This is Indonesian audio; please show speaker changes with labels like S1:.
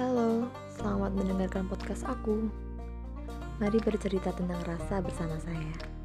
S1: Halo, selamat mendengarkan podcast aku. Mari bercerita tentang rasa bersama saya.